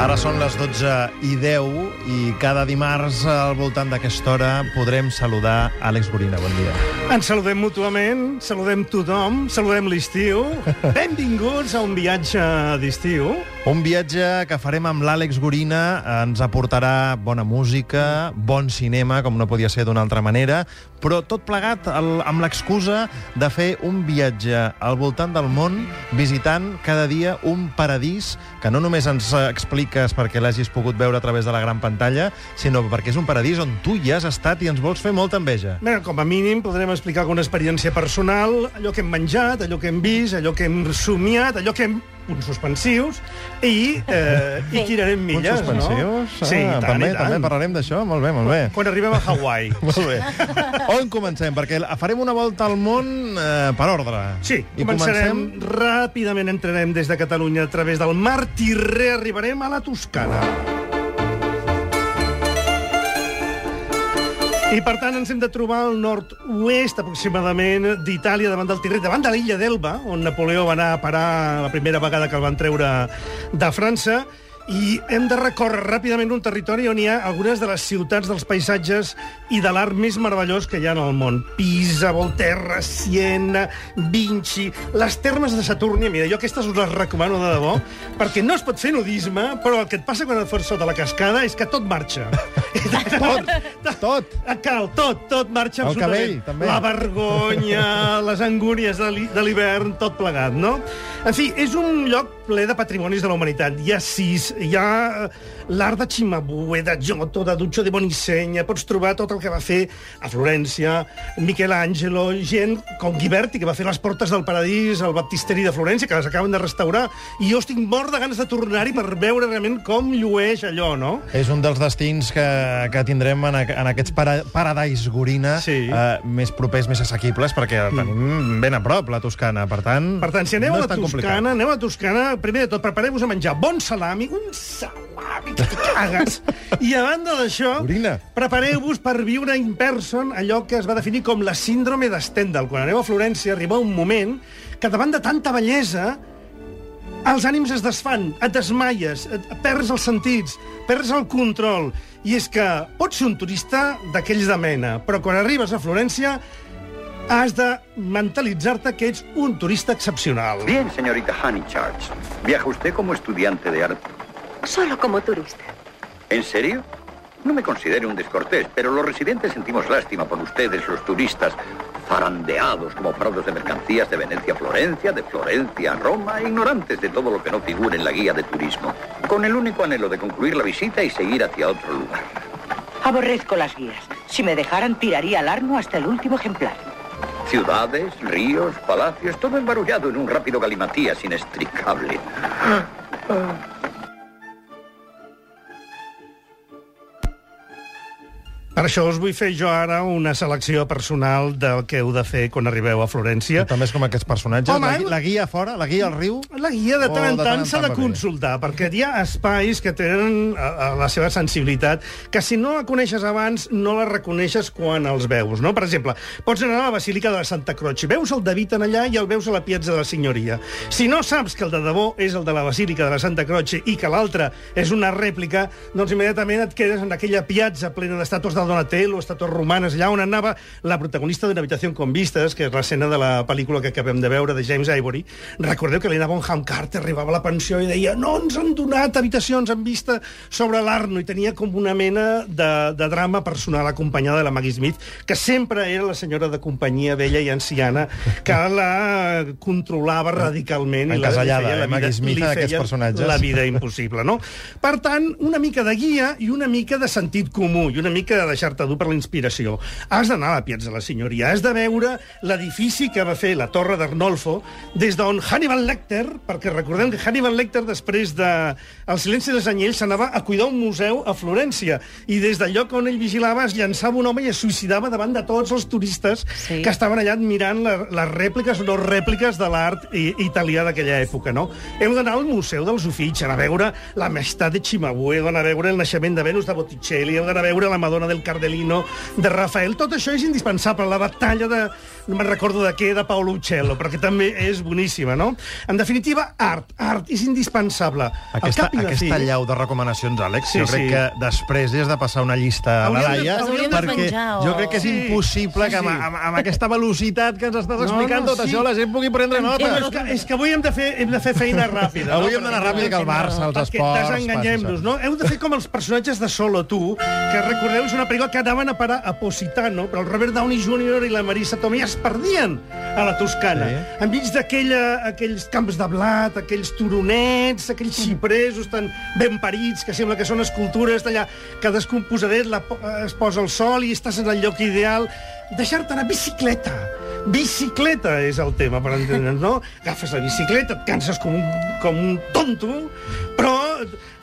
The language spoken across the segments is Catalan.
Ara són les 12 i 10 i cada dimarts al voltant d'aquesta hora podrem saludar Àlex Gorina. Bon dia. Ens saludem mútuament, saludem tothom, saludem l'estiu. Benvinguts a un viatge d'estiu. Un viatge que farem amb l'Àlex Gorina ens aportarà bona música, bon cinema, com no podia ser d'una altra manera, però tot plegat el, amb l'excusa de fer un viatge al voltant del món visitant cada dia un paradís que no només ens expliques perquè l'hagis pogut veure a través de la gran pantalla, sinó perquè és un paradís on tu hi has estat i ens vols fer molta enveja. Bé, com a mínim podrem explicar alguna experiència personal, allò que hem menjat, allò que hem vist, allò que hem somiat, allò que hem uns suspensius i, eh, i tirarem milles, Uns suspensius? no? Sí, ah, i tant, també, i tant. també parlarem d'això? Molt bé, molt bé. Quan arribem a Hawaii. Molt bé. On comencem? Perquè farem una volta al món eh, per ordre. Sí, I començarem comencem... ràpidament, entrarem des de Catalunya a través del Mar Tirré, arribarem a la Toscana. I, per tant, ens hem de trobar al nord-oest, aproximadament, d'Itàlia, davant del Tirré, davant de l'illa d'Elba, on Napoleó va anar a parar la primera vegada que el van treure de França, i hem de recórrer ràpidament un territori on hi ha algunes de les ciutats dels paisatges i de l'art més meravellós que hi ha en el món. Pisa, Volterra, Siena, Vinci, les termes de Saturnia. Mira, jo aquestes us les recomano de debò, perquè no es pot fer nudisme, però el que et passa quan et fos sota la cascada és que tot marxa. Tot, tot. Cal, tot, tot marxa El absolutament. cabell, també. La vergonya, les angúnies de l'hivern, tot plegat, no? En fi, és un lloc ple de patrimonis de la humanitat. Hi ha sis, hi ha eh, l'art de Cimabue, de Giotto, de Duccio de Bonisegna, pots trobar tot el que va fer a Florència, Michelangelo, gent com Ghiberti, que va fer les portes del paradís, el baptisteri de Florència, que les acaben de restaurar, i jo estic mort de ganes de tornar-hi per veure realment com llueix allò, no? És un dels destins que, que tindrem en, en aquests para, Paradise Gorina Sí. Mm. eh, més propers, més assequibles, perquè el tenim ben a prop, la Toscana. Per tant, Per tant, si aneu no a la Toscana, complicat. aneu a Toscana, primer de tot, prepareu-vos a menjar bon salami, un salami que cagues. I a banda d'això, prepareu-vos per viure in person allò que es va definir com la síndrome de Stendhal. Quan aneu a Florència, arriba un moment que davant de tanta bellesa els ànims es desfan, et desmaies, et perds els sentits, perds el control. I és que pots ser un turista d'aquells de mena, però quan arribes a Florència has de mentalitzar-te que ets un turista excepcional. Bien, señorita Honeychurch. ¿Viaja usted como estudiante de arte? Solo como turista. ¿En serio? No me considere un descortés, pero los residentes sentimos lástima por ustedes, los turistas, zarandeados como fraudes de mercancías de Venecia a Florencia, de Florencia a Roma, ignorantes de todo lo que no figura en la guía de turismo, con el único anhelo de concluir la visita y seguir hacia otro lugar. Aborrezco las guías. Si me dejaran, tiraría al arno hasta el último ejemplar. Ciudades, ríos, palacios, todo embarullado en un rápido galimatías inextricable. Per això us vull fer jo ara una selecció personal del que heu de fer quan arribeu a Florència. També és com aquests personatges. Home, la, la guia fora, la guia al riu... La guia de tant en tant s'ha de consultar, perquè hi ha espais que tenen a, a la seva sensibilitat que si no la coneixes abans no la reconeixes quan els veus. No? Per exemple, pots anar a la Basílica de la Santa Croce, veus el David en allà i el veus a la Piazza de la Signoria. Si no saps que el de debò és el de la Basílica de la Santa Croce i que l'altre és una rèplica, doncs immediatament et quedes en aquella piazza plena d'estàtues del Donatello, estàtues romanes, allà on anava la protagonista d'una habitació con vistes, que és l'escena de la pel·lícula que acabem de veure, de James Ivory. Recordeu que l'Helena Bonham Carter arribava a la pensió i deia no ens han donat habitacions en vista sobre l'Arno, i tenia com una mena de, de drama personal acompanyada de la Maggie Smith, que sempre era la senyora de companyia vella i anciana que la controlava radicalment. i la- li feia la eh, Maggie vida- Smith, li en aquests feia personatges. La vida impossible, no? Per tant, una mica de guia i una mica de sentit comú i una mica de deixar-te dur per la inspiració. Has d'anar a la Piazza de la Signoria, has de veure l'edifici que va fer la Torre d'Arnolfo, des d'on Hannibal Lecter, perquè recordem que Hannibal Lecter, després de El silenci dels anyells, s'anava a cuidar un museu a Florència, i des del lloc on ell vigilava es llançava un home i es suïcidava davant de tots els turistes Sí. que estaven allà admirant la, les rèpliques o no rèpliques de l'art italià d'aquella època, no? Heu d'anar al Museu dels Uffizi, a veure la Maestà de Cimabue, heu d'anar a veure el naixement de Venus de Botticelli, heu d'anar a veure la Madonna del Cardelino, de Rafael. Tot això és indispensable. La batalla de... No me'n recordo de què, de Paolo Uccello, però que també és boníssima, no? En definitiva, art. Art és indispensable. Al Aquesta, cap aquesta fi- llau de recomanacions, Àlex, Sí, jo crec sí. que després has de passar una llista a la Laia, perquè penjar, o- jo crec que és Sí, impossible sí, que amb, sí. amb, amb aquesta velocitat que ens estàs No, explicant no, tot sí. això la gent pugui prendre nota. Bueno, és, que, és que avui hem de fer, hem de fer feina ràpida. Avui no? hem d'anar ràpid que el Barça, els Perquè esports... desenganyem-nos, no? Heu de fer com els personatges de Solo, tu, que recordeu, és una pel·lícula que anaven a parar a Positano, però el Robert Downey Jr. i la Marisa Tomei es perdien a la Toscana. Sí. Enmig d'aquella- aquells camps de blat, aquells turonets, aquells xipresos tan ben parits, que sembla que són escultures d'allà, cadascun posadet la, es posa al sol i estàs en el lloc ideal. Deixar-te anar bicicleta. Bicicleta és el tema, per entendre'ns, no? Agafes la bicicleta, et canses com un, com un tonto, però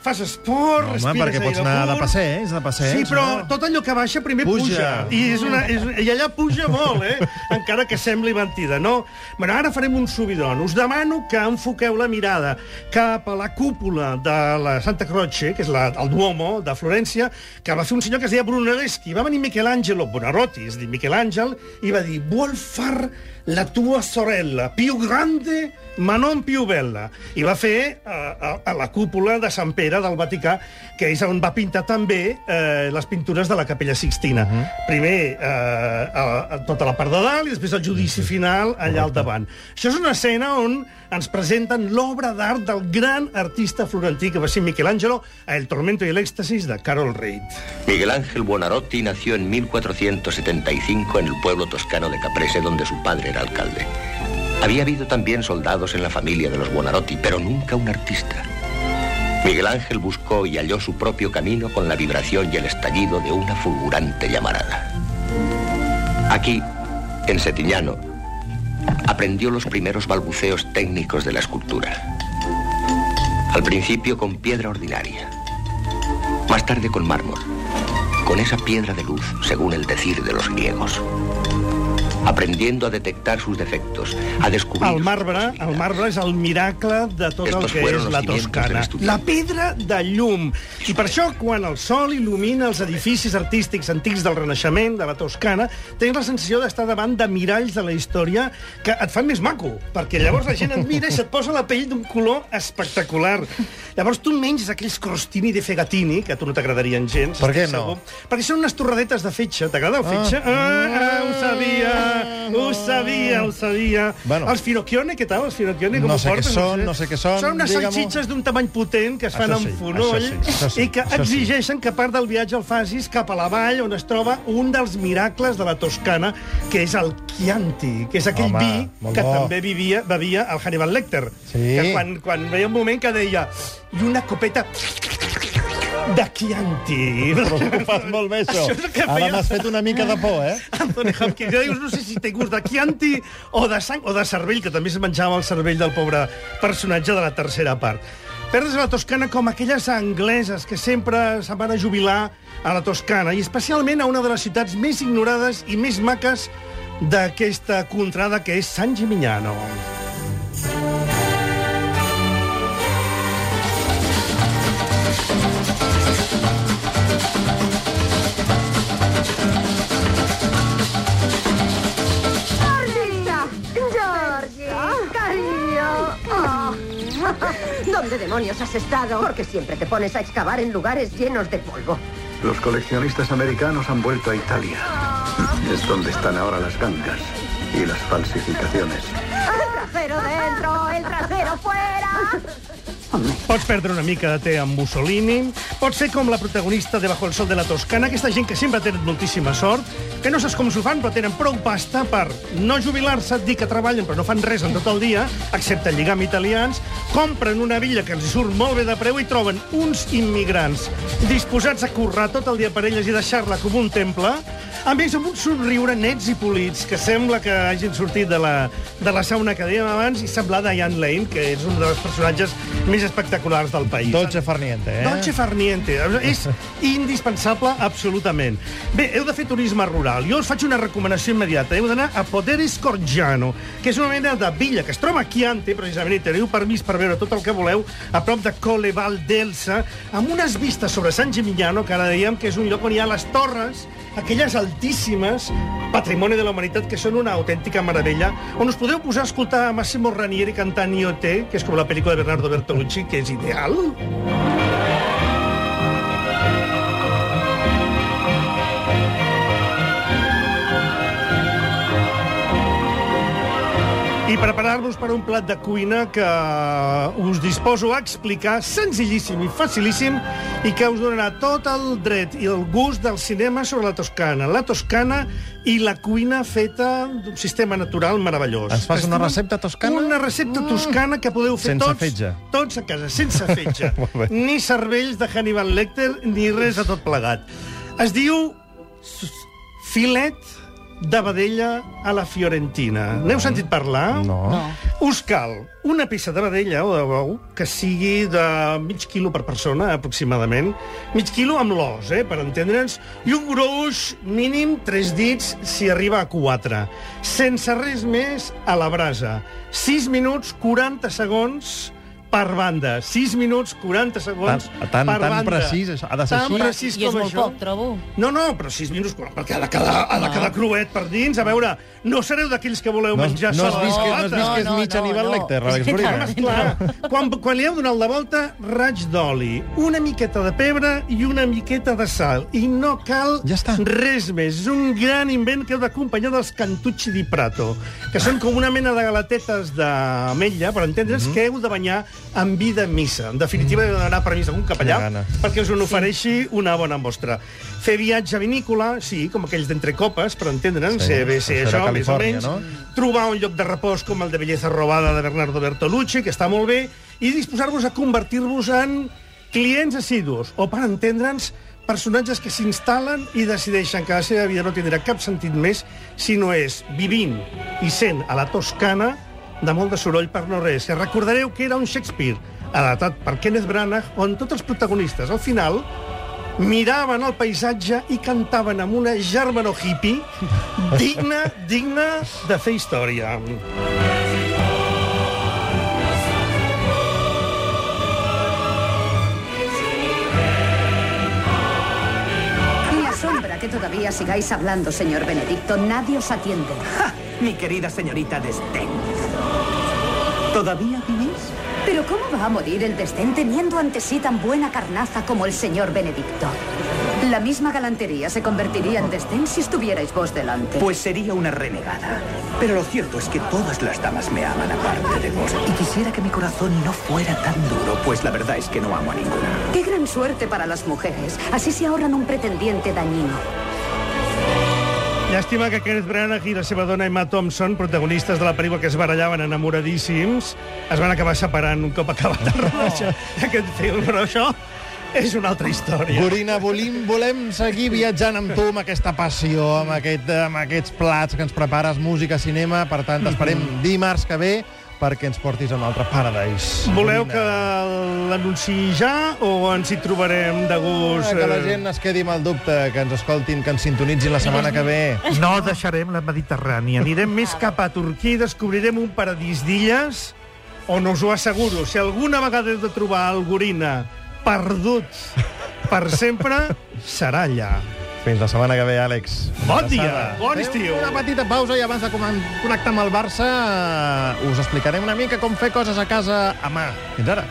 fas esport, No, home, respires perquè pots anar de passeig, de passeig, Sí, però no? tot allò que baixa primer puja. Puja. I, és una, és, I allà puja molt, eh? Encara que sembli mentida, no? Bueno, ara farem un subidon. Us demano que enfoqueu la mirada cap a la cúpula de la Santa Croce, que és la, el Duomo de Florència, que va fer un senyor que es deia Brunelleschi. Va venir Michelangelo Bonarotti, és a dir, Michelangel, i va dir, vuol far la tua sorella più grande ma non più bella. I va fer a, a la cúpula de Sant Pere del Vaticà, que és on va pintar també eh, les pintures de la Capella Sixtina. Uh -huh. Primer eh, a, a tota la part de dalt i després el judici final allà al davant. Això és una escena on ens presenten l'obra d'art del gran artista florentí que va ser Michelangelo a El tormento y el éxtasis de Carol Reid. Miguel Ángel Buonarroti nació en 1475 en el pueblo toscano de Caprese, donde su padre era alcalde. Había habido también soldados en la familia de los Buonarroti, pero nunca un artista. Miguel Ángel buscó y halló su propio camino con la vibración y el estallido de una fulgurante llamarada. Aquí, en Setiñano, aprendió los primeros balbuceos técnicos de la escultura. Al principio con piedra ordinaria, más tarde con mármol, con esa piedra de luz, según el decir de los griegos. Aprendiendo a detectar sus defectos, a descubrir... El marbre, el marbre és el miracle de tot Estos el que és la Toscana. La pedra de llum. I per això, quan el sol il·lumina els edificis artístics antics del Renaixement, de la Toscana, tens la sensació d'estar davant de miralls de la història que et fan més maco, perquè llavors la gent et mira i se't posa la pell d'un color espectacular. Llavors tu menges aquells crostini de fegatini, que a tu no t'agradarien gens. Per què no? segur. Perquè són unes torradetes de fetge. T'agrada el fetge? Ah, ah, ho sabia, ho sabia, ho sabia. Bueno. Els finocchione, què tal, els finocchione? Com No ho sé què són, no sé què són, Són unes salxitxes d'un tamany potent que es fan Això amb sí, fonoll sí, sí, i que això sí. exigeixen que part del viatge el facis cap a la vall on es troba un dels miracles de la Toscana, que és el Chianti, que és aquell Home, vi que bo. també vivia, bevia el Hannibal Lecter. Sí. Que quan, quan veia un moment que deia i una copeta de Chianti. Però ho fas molt bé, això. Això és el que Ara feia- m'has fet una mica de por, eh? Anthony Hopkins. Jo dius, no sé si té gust de Chianti o de sang o de cervell, que també es menjava el cervell del pobre personatge de la tercera part. Perdes a la Toscana com aquelles angleses que sempre se'n van a jubilar a la Toscana, i especialment a una de les ciutats més ignorades i més maques d'aquesta contrada, que és San Gimignano. Demonios has estado? Porque siempre te pones a excavar en lugares llenos de polvo. Los coleccionistas americanos han vuelto a Italia. Es donde están ahora las gangas y las falsificaciones. ¡El trasero dentro! ¡El trasero fuera! Pots perdre una mica de té amb Mussolini, pots ser com la protagonista de Bajo el sol de la Toscana, aquesta gent que sempre tenen moltíssima sort, que no saps com s'ho fan, però tenen prou pasta per no jubilar-se, dir que treballen però no fan res en tot el dia, excepte lligar amb italians, compren una villa que els surt molt bé de preu i troben uns immigrants disposats a currar tot el dia per elles i deixar-la com un temple, A més, amb un somriure nets i polits, que sembla que hagin sortit de la, de la sauna que dèiem abans, i semblar Diane Lane, que és un dels personatges més espectaculars del país. Dolce farniente, eh? Dolce farniente. És indispensable, absolutament. Bé, heu de fer turisme rural. Jo us faig una recomanació immediata. Heu d'anar a Poderes Corgiano, que és una mena de villa que es troba a Chiante, precisament, i teniu permís per veure tot el que voleu, a prop de Coleval d'Elsa, amb unes vistes sobre San Gimignano, que ara dèiem que és un lloc on hi ha les torres, aquelles altíssimes, patrimoni de la humanitat, que són una autèntica meravella, on us podeu posar a escoltar Massimo Ranieri cantant IoT, que és com la pel·lícula de Bernardo Bertolucci, que és ideal. Preparar-vos per un plat de cuina que us disposo a explicar senzillíssim i facilíssim i que us donarà tot el dret i el gust del cinema sobre la Toscana. La Toscana i la cuina feta d'un sistema natural meravellós. Ens fas una recepta toscana? Una recepta toscana que podeu fer Sense tots, fetge. tots a casa, sense fetge. Ni cervells de Hannibal Lecter, ni res de tot plegat. Es diu filet de vedella a la fiorentina. N'heu sentit parlar? No. No. Us cal una peça de vedella o de bou que sigui de mig quilo per persona, aproximadament. Mig quilo amb l'os, eh, per entendre'ns, i un gruix mínim 3 dits si arriba a 4. Sense res més a la brasa. 6 minuts 40 segons per banda. 6 minuts 40 segons Tan- tan- per tan banda. precís, això. Ha de ser tan així? precís I és com molt això. poc, trobo. No, no, però 6 minuts, perquè ha de quedar, ha de quedar cruet per dins. A veure, no sereu d'aquells que voleu No menjar no sola vist que, no has vist que és mig no, Aníbal no. Lecter, Sí, tant. Clar, quan, quan li heu donat la volta, raig d'oli, una miqueta de pebre i una miqueta de sal. I no cal Ja està. res més. És un gran invent que heu d'acompanyar dels cantucci di prato, que són com una mena de galatetes d'ametlla, per entendre's, Mhm. que heu de banyar amb vi de missa. En definitiva, heu d'anar per missa un capellà perquè us en ofereixi una bona mostra. Fer viatge vinícola, sí, com aquells d'entre copes, per entendre'ns, Sí, bé ser això més o menys. no? Trobar un lloc de repòs com el de Belleza Robada de Bernardo Bertolucci, que està molt bé, i disposar-vos a convertir-vos en clients assidus, o per entendre'ns, personatges que s'instal·len i decideixen que la seva vida no tindrà cap sentit més si no és vivint i sent a la Toscana de molt de soroll per no res. Que recordareu que era un Shakespeare adaptat per Kenneth Branagh, on tots els protagonistes, al final, miraven el paisatge i cantaven amb una germanor hippie digna, digna de fer història. Me asombra que todavía sigáis hablando, señor Benedicto. Nadie os atiende. Mi querida señorita Desdén. ¿Todavía vivís? Pero ¿cómo va a morir el desdén teniendo ante sí tan buena carnaza como el señor Benedicto? La misma galantería se convertiría en desdén si estuvierais vos delante. Pues sería una renegada. Pero lo cierto es que todas las damas me aman aparte de vos. Y quisiera que mi corazón no fuera tan duro, pues la verdad es que no amo a ninguna. Qué gran suerte para las mujeres. Así se ahorran un pretendiente dañino. Llàstima que Kenneth Branagh i la seva dona Emma Thompson, protagonistes de la pel·lícula que es barallaven enamoradíssims, es van acabar separant un cop acabat el rodatge d'aquest film, però això és una altra història. Gorina, volem, volem seguir viatjant amb tu, amb aquesta passió, amb, aquest, amb aquests plats que ens prepares, música, cinema. Per tant, t'esperem dimarts que ve perquè ens portis a un altre paradise. Voleu que l'anunciï ja o ens hi trobarem de gust? Que la eh? gent es quedi amb el dubte, que ens escoltin, que ens sintonitzin la setmana que ve. No deixarem la Mediterrània. Anirem més cap a Turquia i descobrirem un paradís d'illes on us ho asseguro, si alguna vegada heu de trobar el Gorina perdut per sempre, serà allà. Fins la setmana que ve, Àlex. Bon dia, bon Fem estiu. Una petita pausa i abans de connectar amb el Barça us explicarem una mica com fer coses a casa a mà. Fins ara.